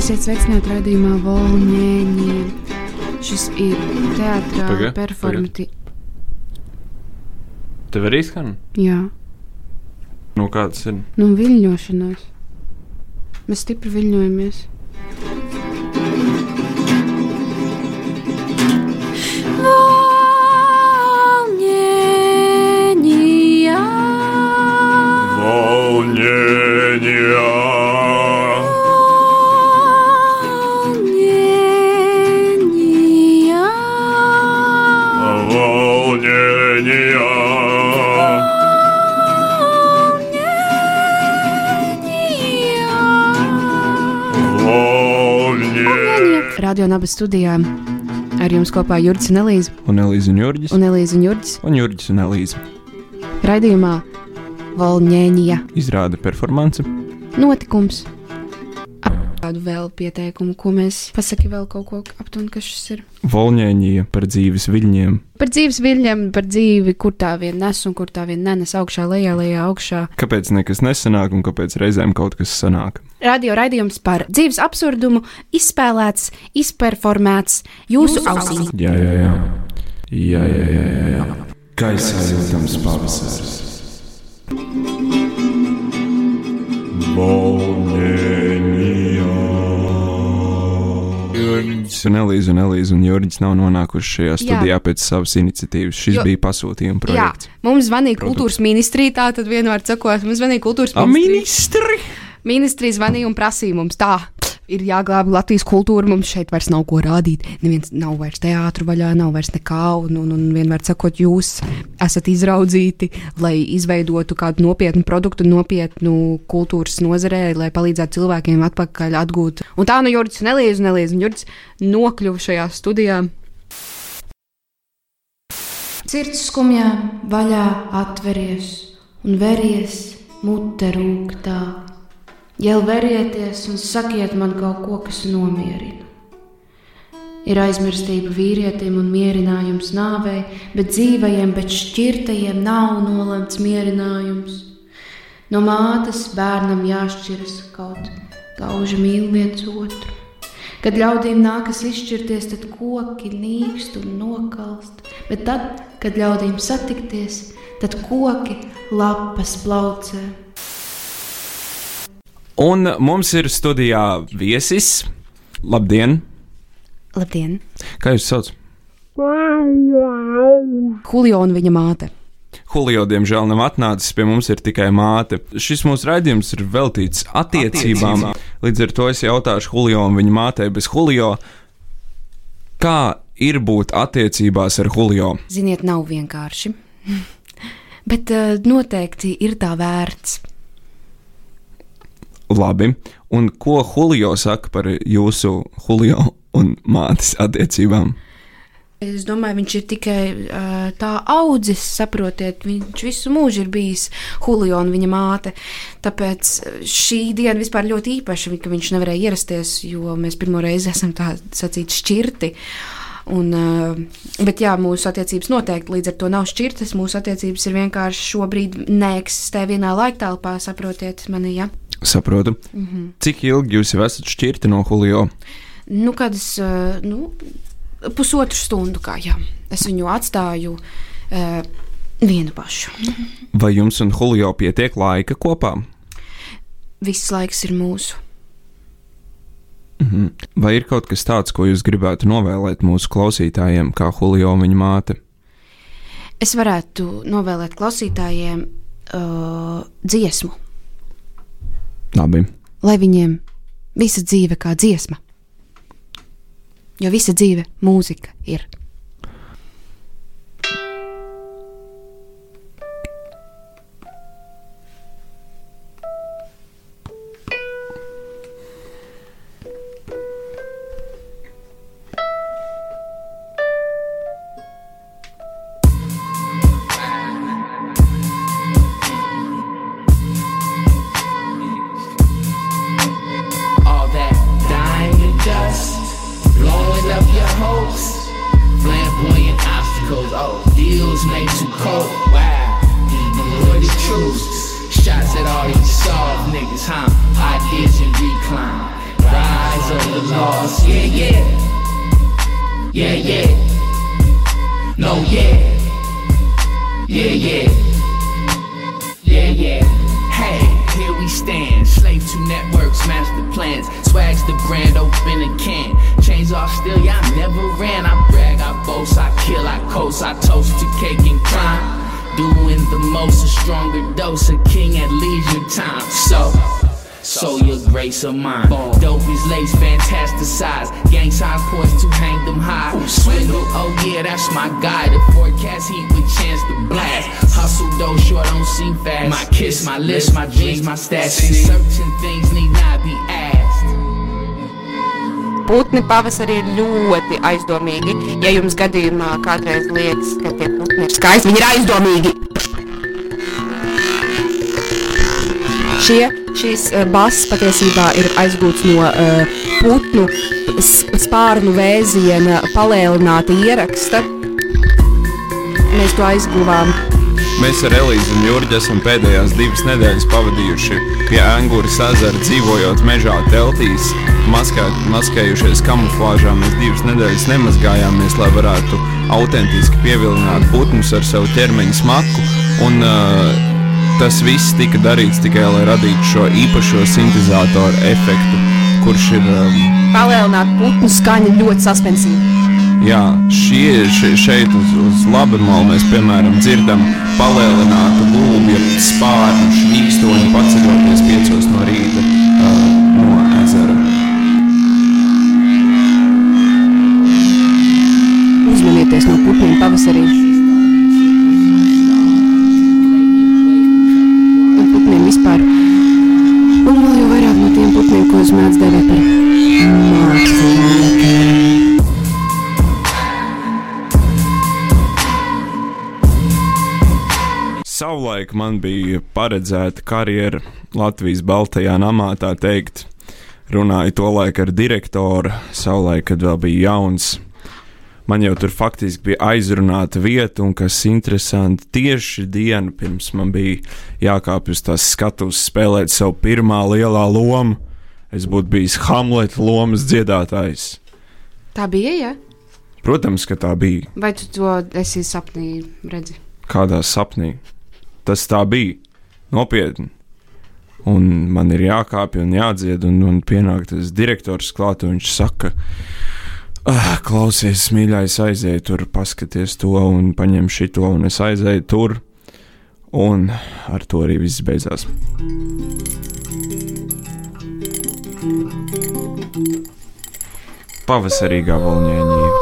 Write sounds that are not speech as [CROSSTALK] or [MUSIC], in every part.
Esiet sveicināti raidījumā Volņēņi. Šis ir Paga, performatīvs. Tev arī skan? Jā, Nu, kāds ir? nu viļņošanās. Mēs stipri viļņojamies. Radio Nabas studijā ar jums kopā Jurģis un Elīze. Un Elīze un Jurģis. Un Elīze un Jurģis. Un Jurģis un Elīze. Raidījumā Volņēņa Izrāda performance. notikums. Kādu vēl pieteikumu, ko mēs pasaki vēl kaut ko aptuveni, kas šis ir. Volņēņa par dzīves viļņiem. Par dzīves viļņiem, par dzīvi, kur tā vien nes un kur tā vien nenes augšā, lejā, lejā, augšā. Kāpēc nekas nesanāk un kāpēc reizēm kaut kas sanāk? Radio raidījums par dzīves absurdumu izspēlēts, izperformēts jūsu ausīs. Jā, jā, jā. Jā, jā, jā, jā, jā. Gaisā jūtams pavasaris. Volņēņā. Un Elīze un Elīze un Jurģis nav nonākuši šajā studijā Jā. pēc savas iniciatīvas. Šis Jo- bija pasūtījuma Jā, projekts. mums zvanīja Produkts. kultūras ministrija, tā tad vienmēr sakot, mums zvanīja kultūras ministrija. ministri! Ministrija zvanīja un prasīja mums tā. Ir jāglābj Latvijas kultūra, mums šeit vairs nav ko rādīt. Neviens nav vairs teātris vaļā, nav vairs nekā. Un, un, un vienmēr sakot, jūs esat izraudzīti, lai izveidotu kādu nopietnu produktu, nopietnu kultūras nozarē, lai palīdzētu cilvēkiem atpakaļ atgūt. Un tā nu Jurģis un Elīze un Jurģis nokļuva šajā studijā. Sirds skumjā vaļā atveries un veries mute rūktā. Jau verieties un sakiet man kaut ko, kas nomierina. Ir aizmirstība vīrietim un mierinājums nāvei, bet dzīvajiem, bet šķirtajiem nav nolemts mierinājums. No mātes bērnam jāšķiras kaut gauži mīl viens otru. Kad ļaudīm nākas izšķirties, tad koki nīkst un nokalst, bet tad, kad ļaudīm satikties, tad koki lapas plaucē. Un mums ir studijā viesis. Labdien! Labdien! Kā jūs saucat? Julio un viņa māte. Julio, diemžēl, nav atnācis pie mums, ir tikai māte. Šis mūsu raidījums ir veltīts attiecībām. Līdz ar to es jautāšu Julio un viņa mātei bez Julio, kā ir būt attiecībās ar Julio? Ziniet, nav vienkārši. [LAUGHS] Bet uh, noteikti ir tā vērts. Labi, un ko Julio saka par jūsu Julio un mātes attiecībām? Es domāju, viņš ir tikai uh, tā audzis, saprotiet, viņš visu mūžu ir bijis Julio un viņa māte. Tāpēc šī diena vispār ļoti īpaša, ka viņš nevarēja ierasties, jo mēs pirmo reizi esam tā sacīt šķirti. Un, bet jā, mūsu attiecības noteikti līdz ar to nav šķirtas. Mūsu attiecības ir vienkārši šobrīd neeksistē vienā laiktelpā, saprotiet mani, ja? Saprotu. Mm -hmm. Cik ilgi jūs jau esat šķirti no Julio? Nu, kad es uh, nu, pusotru stundu kā jā, es viņu atstāju uh, vienu pašu. Vai jums un Julio pietiek laika kopā? Viss laiks ir mūsu. Mhm. Vai ir kaut kas tāds, ko jūs gribētu novēlēt mūsu klausītājiem, kā Julio un viņa māte? Es varētu novēlēt klausītājiem uh, dziesmu, Labi. lai viņiem visa dzīve kā dziesma. Jo visa dzīve mūzika ir. all a king at leisure time. So. So your grace of mine. Dope is lace, fantastic size. Gang signs poised to hang them high. Swindle, oh yeah, that's my guy. The forecast heat with chance to blast. Hustle though, sure don't seem fast. My kiss, my list, my dreams, my stats. Certain things need not be asked. Putni pavasarī ir ļoti aizdomīgi. Ja jums gadījumā kādreiz liekas, ka tie putni ir skaisti, viņi ir aizdomīgi. Šie, šīs uh, bases patiesībā ir aizgūts no uh, putnu spārnu vēziena palielināta ieraksta. Mēs to aizguvām Mēs ar Elīzu un Jurģu esam pēdējās divas nedēļas pavadījuši pie Angūras ezera, dzīvojot mežā teltīs, maskā, maskējušies kamuflāžā. Mēs divas nedēļas nemazgājāmies, lai varētu autentiski pievilināt putnus ar savu ķermeņa smaku. Un, uh, tas viss tika darīts tikai lai radītu šo īpašo sintēzatoru efektu, kurš ir. Um, palielināta putnu skaņa ļoti saspensīva. Jā, šie, šie, šeit uz, uz labi mēs piemēram dzirdam palielinātu gulbju spārnu šķīkstoni paceļoties piecos no rīta uh, no ezera. Uzmanieties no putniem pavasarī. Putniem vispār. Un vēl jau vairāk no tiem putniem, ko es mēdzu dēvēt par māksliniekiem. Savulaik man bija paredzēta karjera Latvijas Baltajā namā, tā teikt. Runāju to laiku ar direktoru, savulaik, kad vēl bija jauns. Man jau tur faktiski bija aizrunāta vieta, un kas interesanti, tieši dienu pirms man bija jākāpj uz tās skatuves, spēlēt savu pirmā lielā lomu. Es būtu bijis Hamleta lomas dziedātājs. Tā bija, ja? Protams, ka tā bija. Vai tu to esi sapnī redzi? kādā sapnī. Tas tā bija. Nopietni. Un man ir jākāpj un jādzied, un, un pienāk tas direktors klāt, un viņš saka, ah, klausies, mīļais, aizēj tur, paskaties to, un paņem šito, un es aizēju tur. Un ar to arī viss beidzās. Pavasarīgā volņēņība.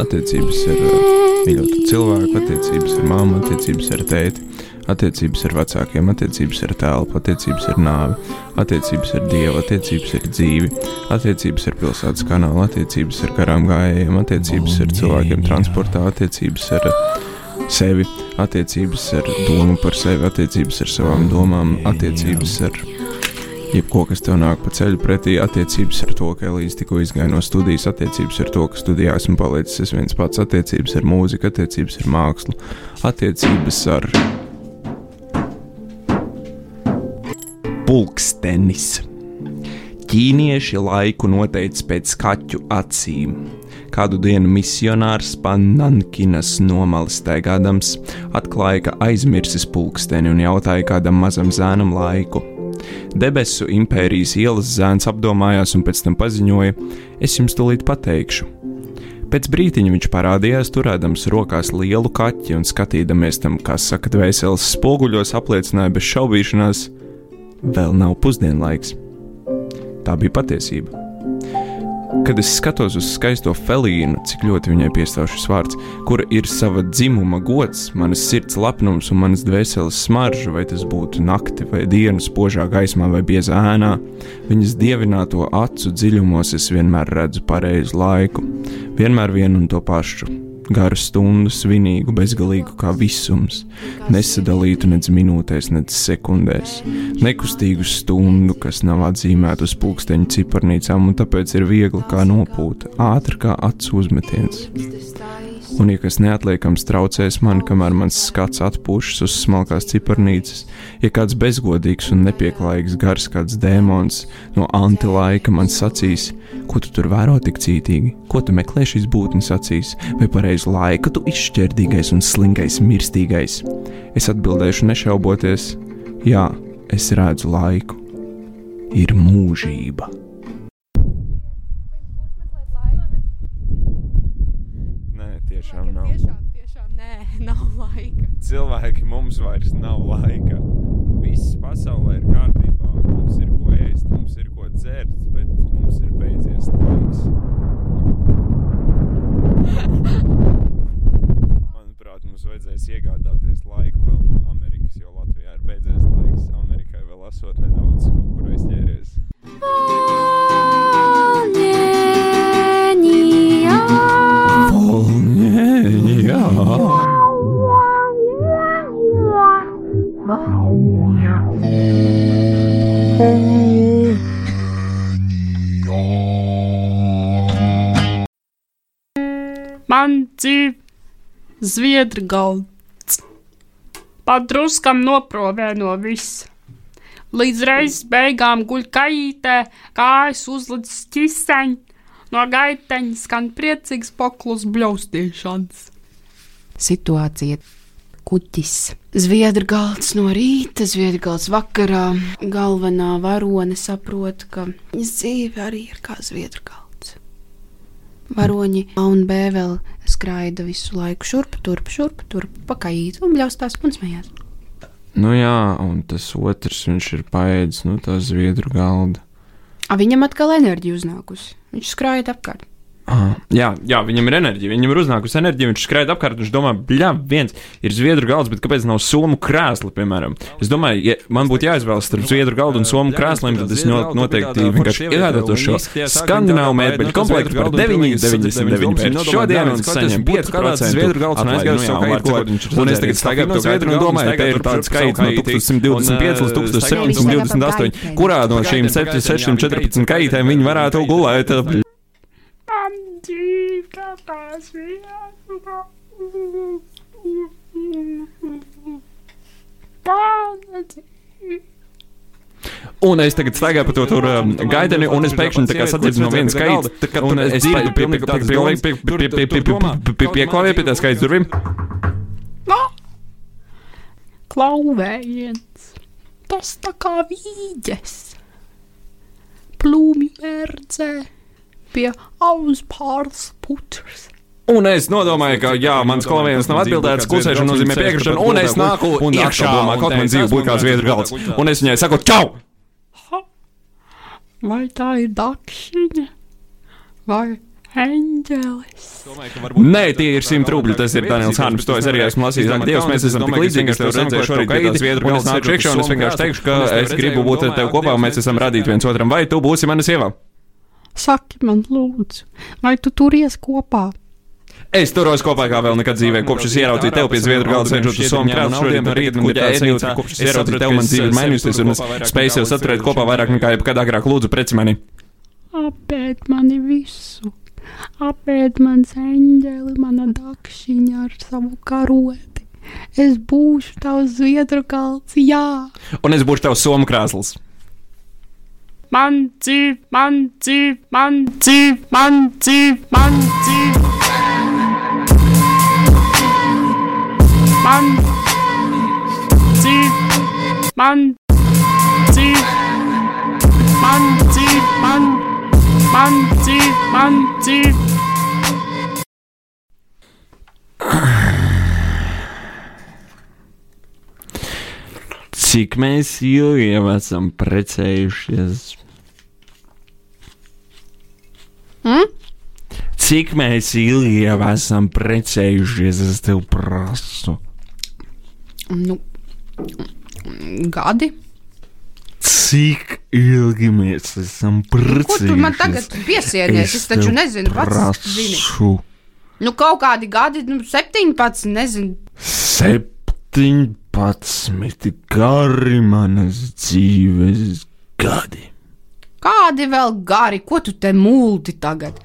Attiecības ar uh, mīļotu cilvēku, attiecības ar māmu, attiecības ar tēti, attiecības ar vecākiem, attiecības ar tēlu, attiecības ar nāvi, attiecības ar dievu, attiecības ar dzīvi, attiecības ar pilsētas kanālu, attiecības ar garām gājējiem, attiecības ar cilvēkiem transportā, attiecības ar uh, sevi, attiecības ar domu par sevi, attiecības ar savām domām, attiecības ar jebko, kas tev nāk pa ceļu pretī, attiecības ar to, ka Elīze tikko izgāja no studijas, attiecības ar to, ka studijā esmu palicis es viens pats, attiecības ar mūziku, attiecības ar mākslu, attiecības ar pulkstenis. Ķīnieši laiku noteica pēc kaķu acīm. Kādu dienu misionārs Panankinas nomalis staigādams atklāja, ka aizmirsis pulksteni un jautāja kādam mazam zēnam laiku. Debesu impērijas ielas zēns apdomājās un pēc tam paziņoja: Es jums tūlīt pateikšu. Pēc brīdiņa viņš parādījās, turēdams rokās lielu kaķi un skatīdamies tam, kā saka, dvēseles spoguļos, apliecināja bez šaubīšanās, vēl nav pusdienlaiks. Tā bija patiesība. Kad es skatos uz skaisto felīnu, cik ļoti viņai piestāv šis vārds, kura ir sava dzimuma gods, manas sirds lepnums un manas dvēseles smarža, vai tas būtu nakti vai diena, spožā gaismā vai biezā ēnā, viņas dievināto acu dziļumos es vienmēr redzu pareizu laiku, vienmēr vienu un to pašu. Garu stundu, svinīgu, bezgalīgu kā visums, nesadalītu nec minūtēs, nec sekundēs, nekustīgu stundu, kas nav atzīmēta uz pulksteņa ciparnīcām, un tāpēc ir viegli kā nopūta, ātri kā acu uzmetiens. Un, ja kas neatliekams traucēs man, kamēr mans skats atpūšas uz smalkās ciparnīcas, ja kāds bezgodīgs un nepieklājīgs gars, kāds dēmons no antilaika man sacīs, ko tu tur vēro tik cītīgi, ko tu meklē šīs būtnes acīs, vai pareizi laiku tu izšķērdīgais un slingais mirstīgais, es atbildēšu nešauboties, jā, es redzu laiku. Ir mūžība. Nē, tiešām nav. Tiešām, tiešām, nē, [LAUGHS] nav laika. Cilvēki mums vairs nav laika. Viss pasaulē ir kārtībā. Mums ir ko ēst, mums ir ko dzert, bet mums ir beidzies laiks. Manuprāt, mums vajadzēs iegādāties laiku vēl no Amerikas, jo Latvijā ir beidzies laiks. Amerikai vēl esot nedaudz kaut kur aizķēries. Jā. Zviedru galds. Padruskam noprovē no visa. Līdz reizes beigām guļ kaitē, kājas uzlicis ķiseņi, no gaiteņa skan priecīgs poklus bļaustīšanas. Situācija kuģis. Zviedru galds no rīta, zviedru galds vakarā. Galvenā varone saprot, ka viņas dzīve arī ir kā zviedru galds. Varoņi A un B vēl skraida visu laiku šurp, turp, šurp, turp, pakaīt un bļaustās un smējās. Nu jā, un tas otrs viņš ir paēdis no tā zviedru galda. A viņam atkal enerģija uznākusi. Viņš skraida apkārt. Jā, jā, viņam ir enerģija. Viņam ir uznākusi enerģija. Viņš skraida apkārt. Viņš domā, bļā, viens ir zviedru galds, bet kāpēc nav somu krēsla, piemēram? Es domāju, ja man būtu jāizvēlas starp zviedru galdu un somu krēsliem, tad es no- noteikti vienkārši iegādātos šo skandināvu mēbeļu komplektu par 9,99 eiro. Šodien un saņem 5% zviedru galds un aizgāju uz savu kaitu, Un es tagad staigāju pa zviedru un domāju, te ir tāds skaits no 1125 līdz 1728. Kurā no šīm 714 kaitēm viņi varētu gulēt? Man dzīve kā tās vietas. Un es tagad staigāju pa to tur um, gaideni, un es pēkšņi tā kā sadzirdu no vienas skaita, tā kā un es dzirdu pilnīgi tāds pilnīgi pie- pie- pie- pie- pie- pie- pie- pieklāvēju pie tā skaita durvīm. Klauvējiens, tas tā kā vīģes, plūmi mērdzē pie auspārs putras. Un es nodomāju, ka, jā, mans klaviens nav atbildēts, klusēšana nozīmē piekrišanu, un es nāku un iekšā, domāju, kaut man dzīve būtu kā zviedru galds. Un es viņai saku, čau! Vai tā ir dakšiņa vai eņģelis? Nē, tie ir simt rubļi. Tas ir Daniels Hārms. To es arī esmu lasījis. Ak, Dievs, mēs esam tik līdzīgi. Es tev redzēju šorīt pie tās viedru galdas nākšu iekšā, un es vienkārši teikšu, ka es gribu būt ar tevi kopā, un mēs esam radīti viens otram. Vai tu būsi mana sieva? Saki man, lūdzu, vai tu turies kopā? Es turos kopā kā vēl nekad dzīvē, kopš es ieraudzīju tevi pie zviedru galda, sēžot uz somu krāsu šodien no rīta, un kuģa ēdnīcā, kopš es ieraudzīju tevi, man dzīve ir mainījusies, un es spēju sev saturēt kopā vairāk nekā jebkad agrāk. Lūdzu, preci mani. Apēd mani visu, apēd mans eņģeli, mana dakšiņa ar savu karoti. Es būšu tavs zviedru kalns, jā. Un es būšu tavs somu krāsls. Man dzīve, man dzīve, man dzīve, man dzīve, man dzīve. Man dzīve, man dzīve, man dzīve, man, man dzīve, man dzīve. Cik mēs ilgi jau esam precējušies? Hmm? Cik mēs ilgi jau esam precējušies, es tev prasu. Nu, gadi. Cik ilgi mēs esam Ko precējušies? tu man tagad piesienies? Es taču tev nezinu, pats zini. Nu, kaut kādi gadi, nu, 17, nezinu. 17 gari manas dzīves gadi. Kādi vēl gari, ko tu te mūldi tagad?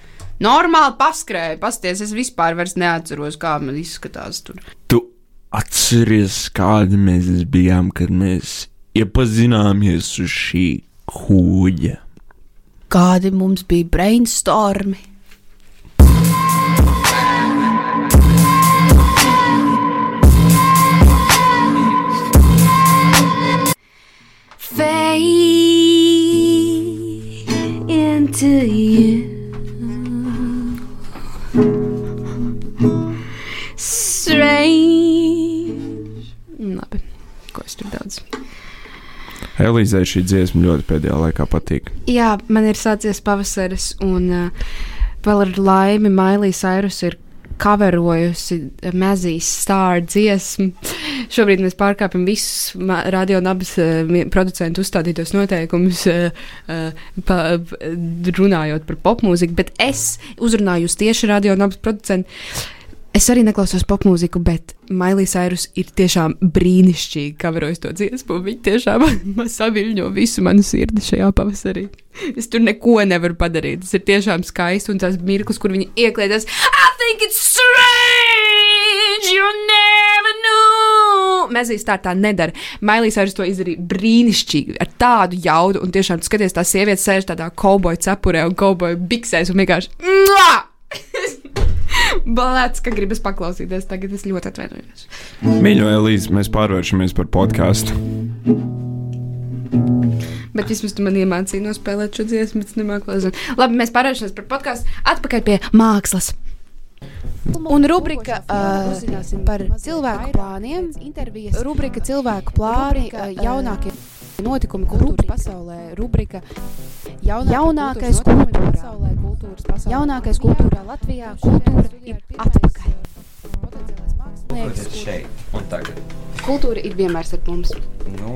Normāli paskrēja, pasties, es vispār vairs neatceros, kā man izskatās tur. Tu atceries, kādi mēs bijām, kad mēs iepazināmies uz šī kuģa. Kādi mums bija brainstormi? Fade into you. Strange. Labi, ko es tur daudz. Elīzei šī dziesma ļoti pēdējā laikā patīk. Jā, man ir sācies pavasaris, un uh, vēl ar laimi Mailija Sairus ir kaverojusi Mazijas stāra dziesmu. Šobrīd mēs pārkāpjam visus radio un abas uh, producentu uzstādītos noteikumus, uh, uh, pa, runājot par popmūziku, bet es uzrunāju jūs tieši radio un abas producentu. Es arī neklausos popmūziku, bet Mailija Sairus ir tiešām brīnišķīgi kaverojas to dziesmu. Viņa tiešām [LAUGHS] saviļņo visu manu sirdi šajā pavasarī. Es tur neko nevaru padarīt. Tas ir tiešām skaisti un tas mirklis, kur viņi iekļēdās. I think it's strange, you never knew. Mēzīs tā tā nedara. Mailija Sairus to izdarīja brīnišķīgi, ar tādu jaudu. Un tiešām skaties, tā sieviete sēž tādā kauboja cepurē un kauboja biksēs un vienkārši. [LAUGHS] Balēts, ka gribas paklausīties. Tagad es ļoti atvainojos. Mīļo, Elīze, mēs pārvēršamies par podkāstu. Bet vismaz tu man iemācīji nospēlēt šo dziesmu, bet es nemāku. Labi, mēs pārvēršamies par podkāstu. Atpakaļ pie mākslas. Un rubrika uh, par cilvēku plāniem. Rubrika cilvēku plāni uh, jaunākie notikumi kultūras pasaulē. Rubrika jaunākais. Kultūras pasaulē. Jaunākais kultūrā Latvijā. Kultūra ir atpakaļ. Kultūra ir vienmēr ar mums. Nu,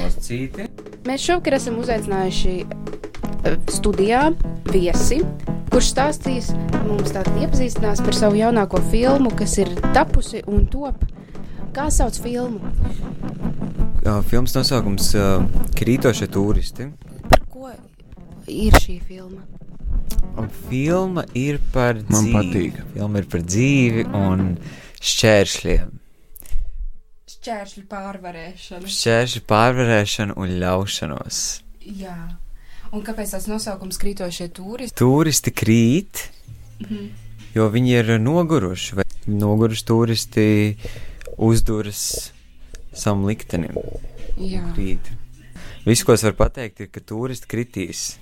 noscīti. Mēs šovakar esam uzaicinājuši studijā viesi, kurš stāstīs mums tātad iepazīstinās par savu jaunāko filmu, kas ir tapusi un top. Kā sauc filmu? Uh, filmas nosaukums uh, Krītošie turisti. Par ko ir šī filma? Un filma ir par Man dzīvi. patīk. Filma ir par dzīvi un šķēršļiem. Šķēršļu pārvarēšana. Šķēršļu pārvarēšanu un ļaušanos. Jā. Un kāpēc tas nosaukums krītošie turisti? Turisti krīt, Mhm. jo viņi ir noguruši. Vai noguruši turisti uzduras savam liktenim. Jā. Krīt. Viss, ko es varu pateikt, ir, ka turisti kritīs.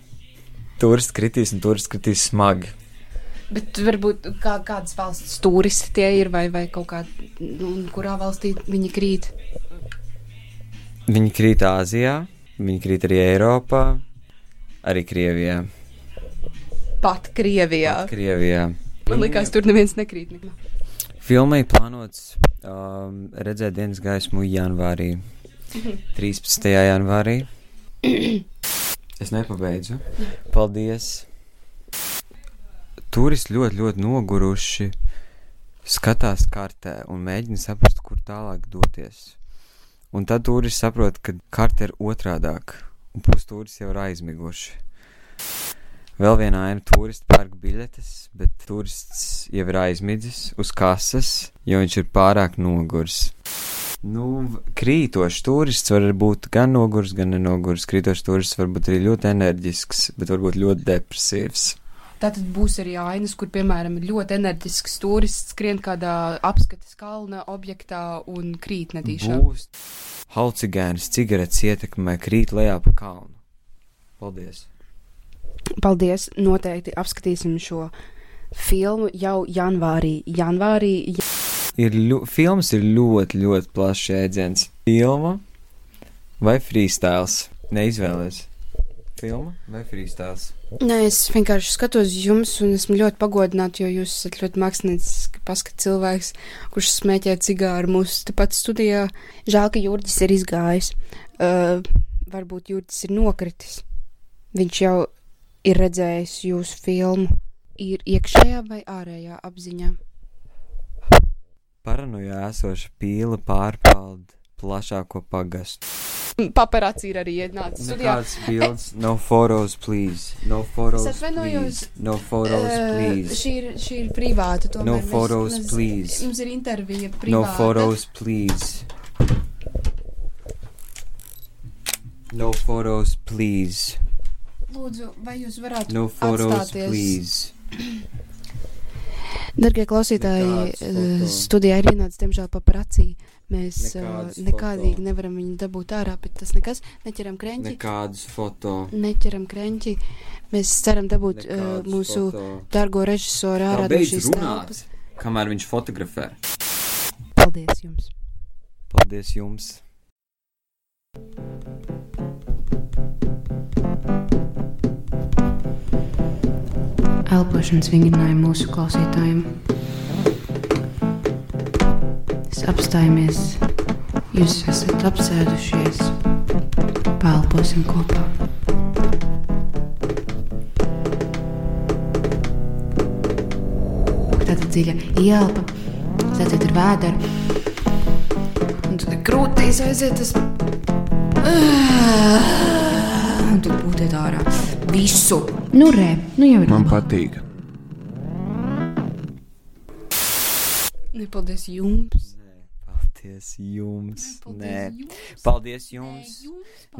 Turisti kritīs un turisti kritīs smagi. Bet varbūt kā, kādas valsts turisti tie ir vai, vai kaut kā, un kurā valstī viņi krīt? Viņi krīt Āzijā, viņi krīt arī Eiropā, arī Krievijā. Pat Krievijā. Pat Krievijā. Man liekas, tur neviens nekrīt. Nekā. Filmai plānots um, redzēt dienas gaismu janvārī, 13. janvārī. [CLEARS THROAT] Es nepabeidzu. Paldies! Turisti ļoti, ļoti noguruši skatās kartē un mēģina saprast, kur tālāk doties. Un tad turisti saprot, ka karte ir otrādāk, un pusturisti jau ir aizmiguši. Vēl vienā aina turists pērk biļetes, bet turists jau ir aizmidzis uz kases, jo viņš ir pārāk nogurs. Nu, krītošs turists var būt gan nogurs, gan nenogurs. Krītošs turists var būt arī ļoti enerģisks, bet varbūt ļoti depresīvs. Tātad būs arī ainas, kur, piemēram, ir ļoti enerģisks turists, skrien kādā apskates kalna objektā un krīt netīšām. Būs halcigēns, cigaretes ietekmē, krīt lejā pa kalnu. Paldies! Paldies! Noteikti apskatīsim šo filmu jau janvārī. Janvārī ja... Ir ļu, filmas ir ļoti, ļoti plašs jēdziens. Filma vai freestyles? Neizvēlies. Filma vai freestyles? Nē, es vienkārši skatos jums, un esmu ļoti pagodināta, jo jūs esat ļoti mākslinieks, paskat cilvēks, kurš smēķē cigāru mūsu tepat studijā. Žēl, ka Jurģis ir izgājis. Uh, varbūt Jurģis ir nokritis. Viņš jau ir redzējis jūsu filmu. Ir iekšējā vai ārējā apziņā? Paranojā esoša pīle pārpalda plašāko pagastu. Paparāci ir arī ienācis studijā. Nekādas bildes, no photos, please. No photos, please. No photos, Eh, please. Šī ir, šī ir privāta. tomēr No photos, mēs- please. Mums ir intervija privāta. No photos, please. No photos, please. Lūdzu, vai jūs varētu No photos, atstāties? please. Darbie klausītāji, studijā ir ienācis, diemžēl, paparācī. Mēs eh, Nekādas nekādīgi foto. nevaram viņu dabūt ārā, bet tas nekas. Neķeram krenķi. Nekādas foto. Neķeram krenķi. Mēs ceram dabūt uh, Nekādas mūsu foto. dārgo režisoru ārā no šīs telpas. kamēr viņš fotografē. Paldies jums! Paldies jums! Elpošanas vingrinājumu mūsu klausītājiem. Es apstājamies, jūs esat apsēdušies, pēlposim kopā. Tāda dziļa ielpa, tad ir vēdera. Un tad krūtīs aiziet tas. Un tad būtiet ārā visu. Nu, re, nu jau ir. Man patīk. Nepaldies jums. Paldies jums! Nē, paldies jums!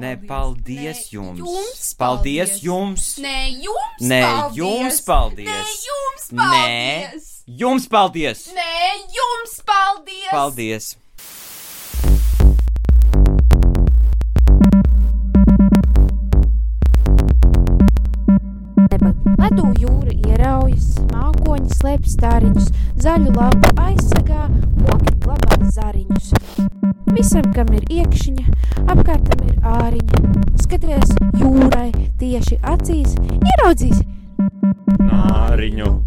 Nē, paldies jums! Paldies jums! Nē, jums! Nē, paldies. jums paldies! Nē, jums! Paldies! jums paldies! Nē, jums! Paldies! Paldies! Ledu jūra ieraujas, mākoņi slēpj stāriņus, zaļu lapu aizsargā, koki glabā zariņus. Visam, kam ir iekšķiņa, apkārtam ir āriņa. Skaties jūrai tieši acīs, ieraudzīs Nāriņu. Ā,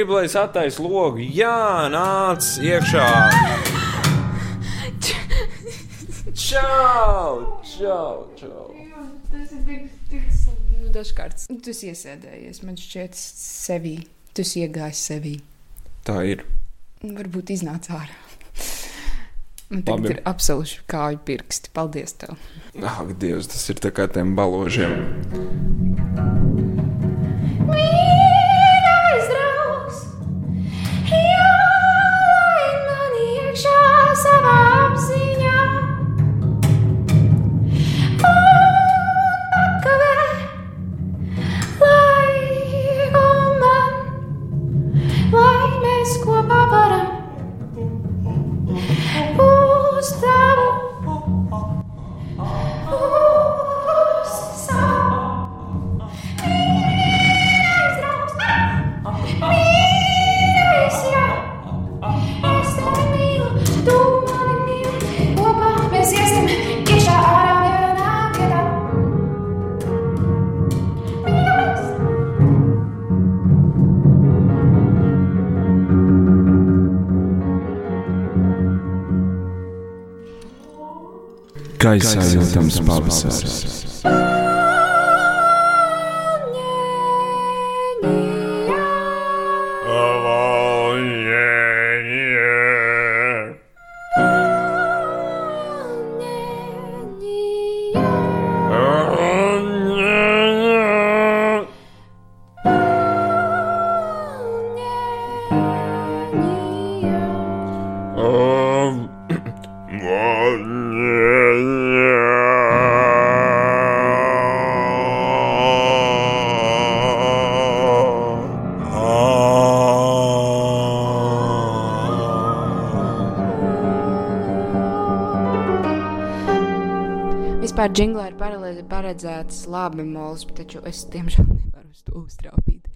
tu gribi, lai es attaisu logu? Jā, nāc iekšā. Čau, čau, čau. Tas ir tik, tik nu, dažkārt. Tu esi iesēdējies, man šķiet, sevī. Tu esi iegājis sevī. Tā ir. Varbūt iznāc ārā. Man tagad Labi. ir absolūti kāju pirksti. Paldies tev. Ak, Dievs, tas ir tā kā tiem baložiem. Gaisā jūtams pavasaris. Vispār džinglā ir paredzēts labi mols, taču es tiemžēl nevaru uz to uztrāpīt.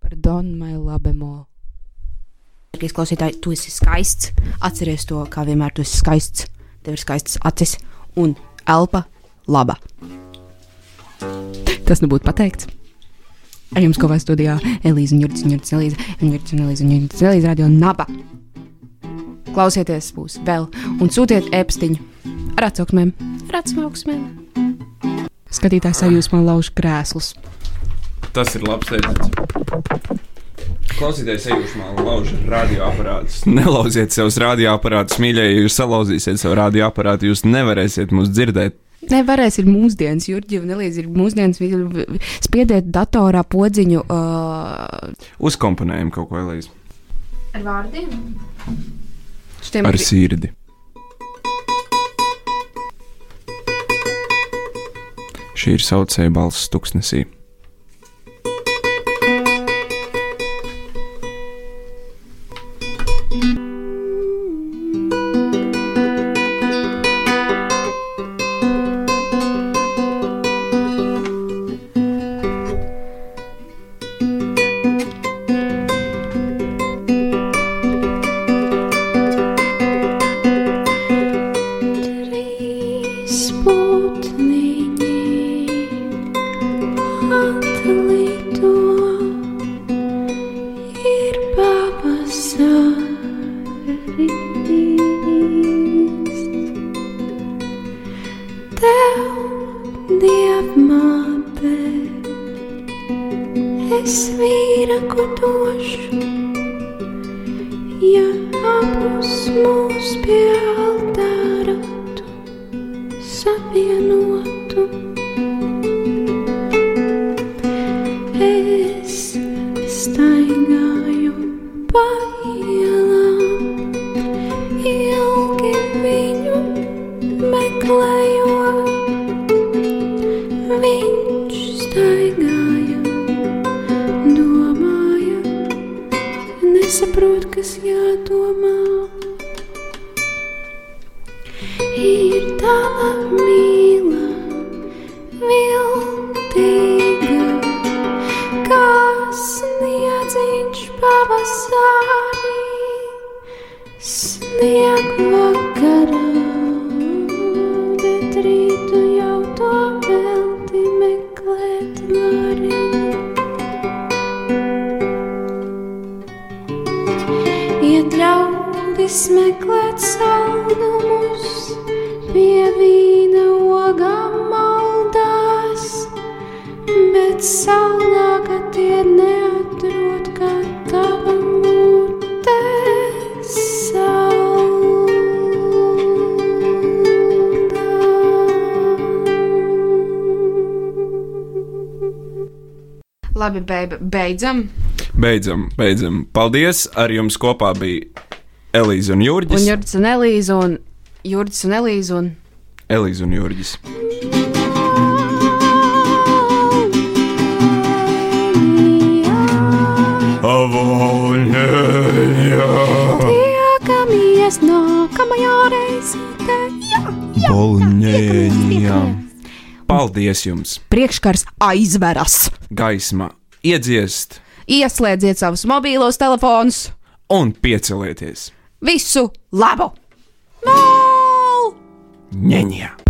Par Donu vai labi molu. Dārgais klausītāji, tu esi skaists. Atceries to, kā vienmēr tu esi skaists. Tev ir skaistas acis un elpa laba. Tas nu būtu pateikts. Ar jums kopā studijā Elīze Jurģis, Jurģis, Elīze, Jurģis Elīze, Jurģis, Elīze, radio Naba. Klausieties mūs vēl un sūtiet ēpstiņu ar atsauksmēm, ar atsauksmēm. Skatītājs sajūsmā lauž krēslus. Tas ir labs teiciens. Klausieties, ejūšmā, lauž radioaparātus. Nelauziet savus radioaparātus, mīļie, ja jūs salauzīsiet savu radioaparātu, jūs nevarēsiet mūs dzirdēt. Nevarēs ir mūsdienas, Jurģi, un Elīze ir mūsdienas. Spiediet datorā podziņu. Uh, Uzkomponējam kaut ko, Elīze. Ar vārdiem? Šitiem Ar sirdi. Šī ir saucēja balss tuksnesī. Trīs Labi, beib, beidzam. Beidzam, beidzam. Paldies! Ar jums kopā bija Elīze un Un Jurģis. Jurģis un Elīze un Jurģis un Elīze un Elīze un Jurģis. Tiekamies nākamajā reizē. Bolņēņā. Paldies jums! priekškars aizveras. Gaisma iedziest Ieslēdziet savus mobīlos telefonus. un piecelieties! Visu labu! Mol! Ņeņā!